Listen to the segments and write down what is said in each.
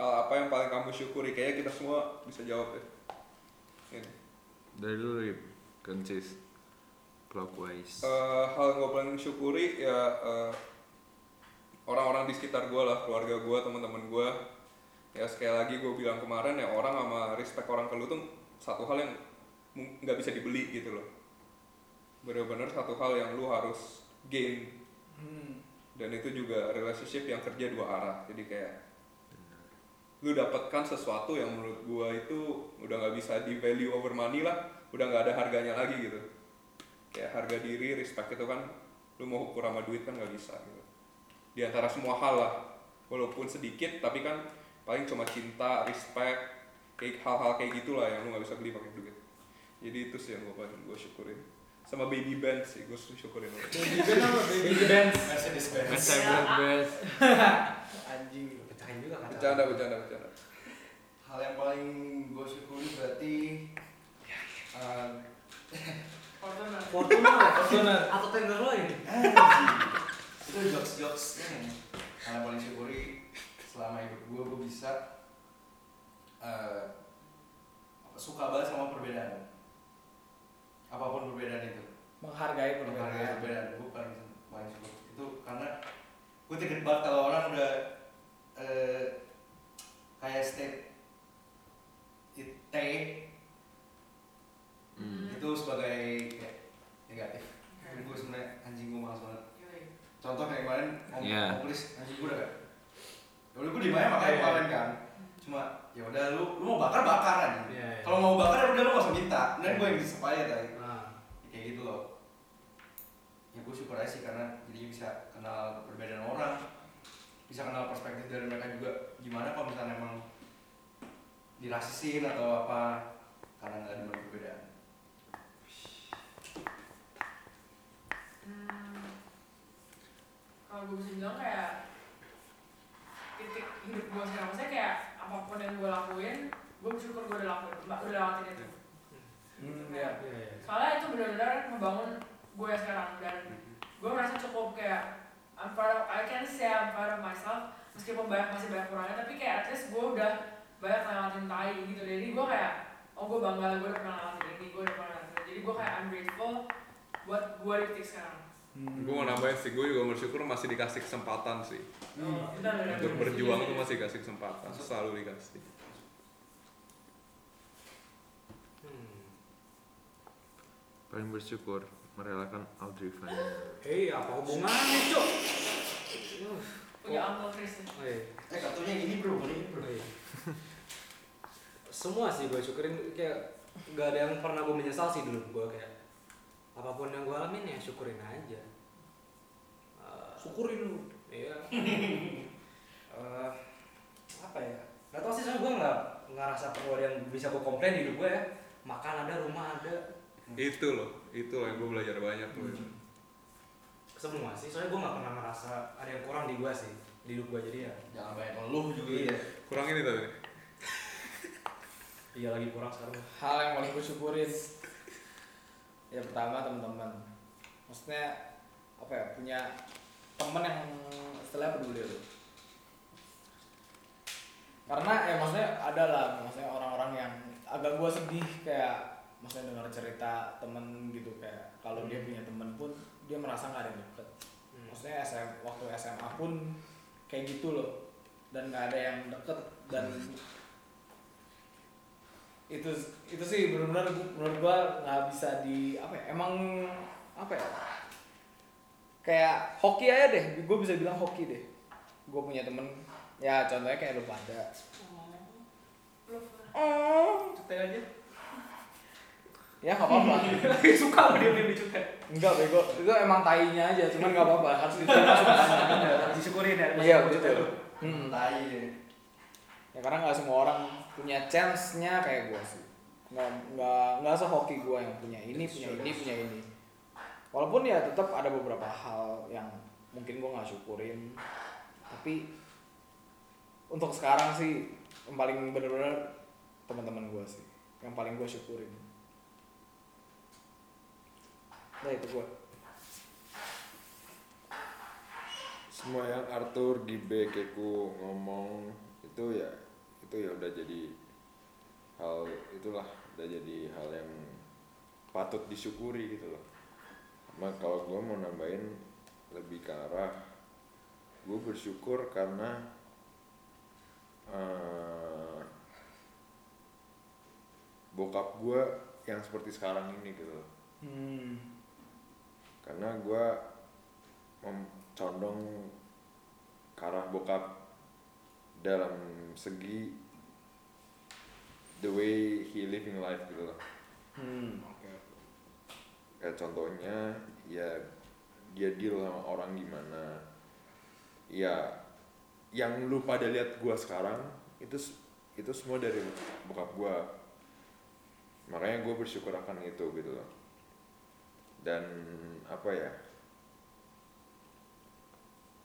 hal apa yang paling kamu syukuri? Kayaknya kita semua bisa jawab ya ini. Dari dulu Rip, consis clockwise. Eh, hal yang gue paling syukuri ya eh, orang-orang di sekitar gue lah keluarga gue teman-teman gue ya sekali lagi gue bilang kemarin ya orang sama respect orang ke lu tuh satu hal yang nggak bisa dibeli gitu loh. Bener-bener satu hal yang lu harus gain. Hmm. dan itu juga relationship yang kerja dua arah. Jadi kayak lu dapatkan sesuatu yang menurut gua itu udah nggak bisa di value over money lah udah nggak ada harganya lagi gitu kayak harga diri respect itu kan lu mau ukur sama duit kan nggak bisa gitu di antara semua hal lah walaupun sedikit tapi kan paling cuma cinta respect kayak hal-hal kayak gitulah yang lu nggak bisa beli pakai duit jadi itu sih yang gua paling gua syukurin sama baby band sih gua syukurin banget. Baby band apa? Baby band. Mercedes Benz Mercedes Benz. Anjing. Pecahin juga kan. bercanda bercanda bercanda hal yang paling gue syukuri berarti eh, Fortuner. Fortuner. Fortuner. Atau Tenderloin. itu jokes jokes hal yang paling syukuri selama hidup gue gue bisa eh, apa, suka banget sama perbedaan apa pun perbedaan itu Menghargai Menghargai perbedaan. perbedaan gue paling paling syukur itu karena gue tiket banget kalau orang udah eh, kayak state it Hmm. itu sebagai kayak negatif. Jadi gue sebenarnya anjing gue malas banget. Contoh kayak kemarin om Iya. om Chris anjing gue udah gak ya udah gue di mana makanya Iya. kemarin kan. Cuma ya udah lu lu mau bakar bakar aja Iya, iya. kalau mau bakar ya udah lu gak usah minta. Dan gue yang disepaya tadi Nah, kayak gitu loh. Ya gue syukur aja sih karena jadinya bisa kenal perbedaan orang bisa kenal perspektif dari mereka juga gimana kalau misalnya emang dirasisin atau apa karena nggak ada perbedaan Hmm, kalau gue bisa bilang kayak titik hidup gue sekarang maksudnya kayak apa pun yang gue lakuin gue bersyukur gue udah lakuin mbak udah lewatin itu Hmm, ya. iya, iya. soalnya itu benar-benar membangun gue sekarang dan gue merasa cukup kayak I'm proud of, I can say I'm proud of myself meskipun banyak masih banyak kurangnya tapi kayak at least gue udah banyak lewatin tai gitu. Jadi gue kayak oh gue bangga gue udah pernah lewatin ini gue udah pernah lewatin jadi gue kayak I'm grateful buat gue di titik sekarang. Hmm. gue mau nambahin sih gue juga bersyukur masih dikasih kesempatan sih. Oh, benar benar untuk benar. berjuang tuh masih dikasih kesempatan selalu dikasih. Hmm. Paling bersyukur merelakan Audrey Fanny. Hei, apa hubungannya, Cok? Uh, punya uncle Chris Oh, iya. eh kartunya yang ini bro ini bro Oh, iya. Semua sih gue syukurin kayak gak ada yang pernah gue menyesal sih dulu gue kayak apa pun yang gue alamin ya syukurin aja. Eh, Syukurin lu. Iya. Eh, apa ya? Gak tau sih soalnya gue nggak ngerasa perlu ada yang bisa gue komplain di hidup gue ya. Makan ada, rumah ada, itu loh itu loh yang gue belajar banyak tuh semua sih. Soalnya gue nggak pernah ngerasa ada yang kurang di gue sih di hidup gue jadi ya. jangan banyak ngeluh juga Iya. ya kurang ini tadi Iya lagi kurang sekarang. Hal yang paling gue syukurin ya pertama teman-teman. Maksudnya apa ya punya temen yang istilahnya peduli lu. Karena ya maksudnya ada lah maksudnya orang-orang yang agak gue sedih kayak maksudnya dengar cerita temen gitu kayak kalau dia punya temen pun dia merasa nggak ada yang deket. Hmm. Maksudnya SM, waktu SMA pun kayak gitu loh dan nggak ada yang deket dan itu itu sih benar-benar menurut gua nggak bisa di apa ya emang apa ya kayak hoki aja deh gue bisa bilang hoki deh gue punya temen ya contohnya kayak lu pada oh. Ya nggak apa-apa. Suka sama dia dia dicutek. enggak bego. Itu emang tainya aja cuman nggak apa-apa. Harus diterima suka Disyukurin ya. iya betul. Hmm. tai ya karena nggak semua orang punya chance-nya kayak gue sih. Nggak nggak nggak sehoki gue yang punya ini punya ini punya ini. Walaupun ya tetap ada beberapa hal yang mungkin gue nggak syukurin. Tapi untuk sekarang sih yang paling bener-bener teman-teman gue sih. Yang paling gue syukurin nah itu gue Semua yang Arthur, Gibe, Keku ngomong itu ya itu ya udah jadi hal itulah udah jadi hal yang patut disyukuri gitu loh. Sama kalau gue mau nambahin lebih ke arah gue bersyukur karena eh, bokap gue yang seperti sekarang ini gitu loh. Hmm. Karena gue condong ke arah bokap dalam segi the way he living life gitu loh. Hmm. kayak contohnya ya dia deal sama orang gimana. Ya yang lu pada lihat gua sekarang itu itu semua dari bokap gua. Makanya gue bersyukur akan itu gitu loh dan apa ya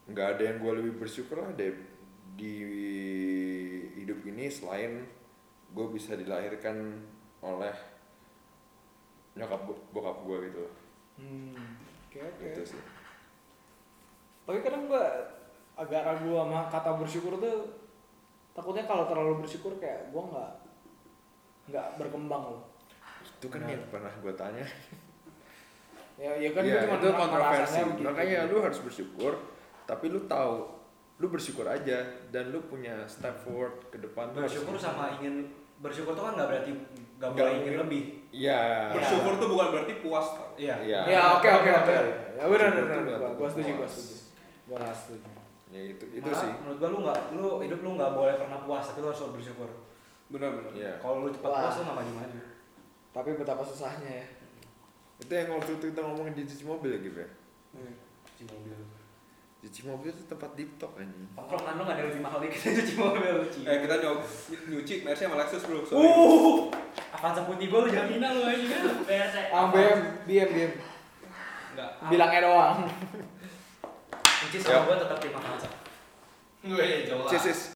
nggak ada yang gue lebih bersyukur lah deh di hidup ini selain gue bisa dilahirkan oleh nyokap bo- bokap gue gitu Hmm. Oke oke. itu sih Tapi kadang gua agak ragu sama kata bersyukur tuh takutnya kalau terlalu bersyukur kayak gua nggak nggak berkembang loh. itu kan Benar. yang pernah gue tanya Ya ya kan gua cuma itu kontroversi begitu. makanya lu harus bersyukur tapi lu tahu lu bersyukur aja dan lu punya step forward ke depan bersyukur sama ingin bersyukur tuh kan nggak berarti nggak boleh ingin mungkin. lebih Iya. Bersyukur tuh bukan berarti puas tau. iya Iya. Ya oke oke oke. Ya benar benar. Gua, gua tentu setuju gua puas. setuju. Gua setuju. Ya itu itu Malah, sih. menurut gua lu nggak lu hidup lu nggak boleh pernah puas tapi lu harus bersyukur Benar-benar. Iya. kalau lu cepat puas lu nggak maju maju Tapi betapa susahnya ya. Itu yang waktu itu kita ngomongin di cuci mobil ya gitu ya. cuci mobil Cuci mobil itu tempat deep talk anjing. tongkrongan lu nggak ada yang lebih mahal dikit cuci mobil cuci Eh kita nyob nyuci Mercy sama Lexus bro. Sorry. uh Avanza putih gua lu jaminan lu aja kan BRT. Ah BM BM BM. nggak Bilangnya doang. cuci sama gua tetap tim Avanza Gue. Sis, sis.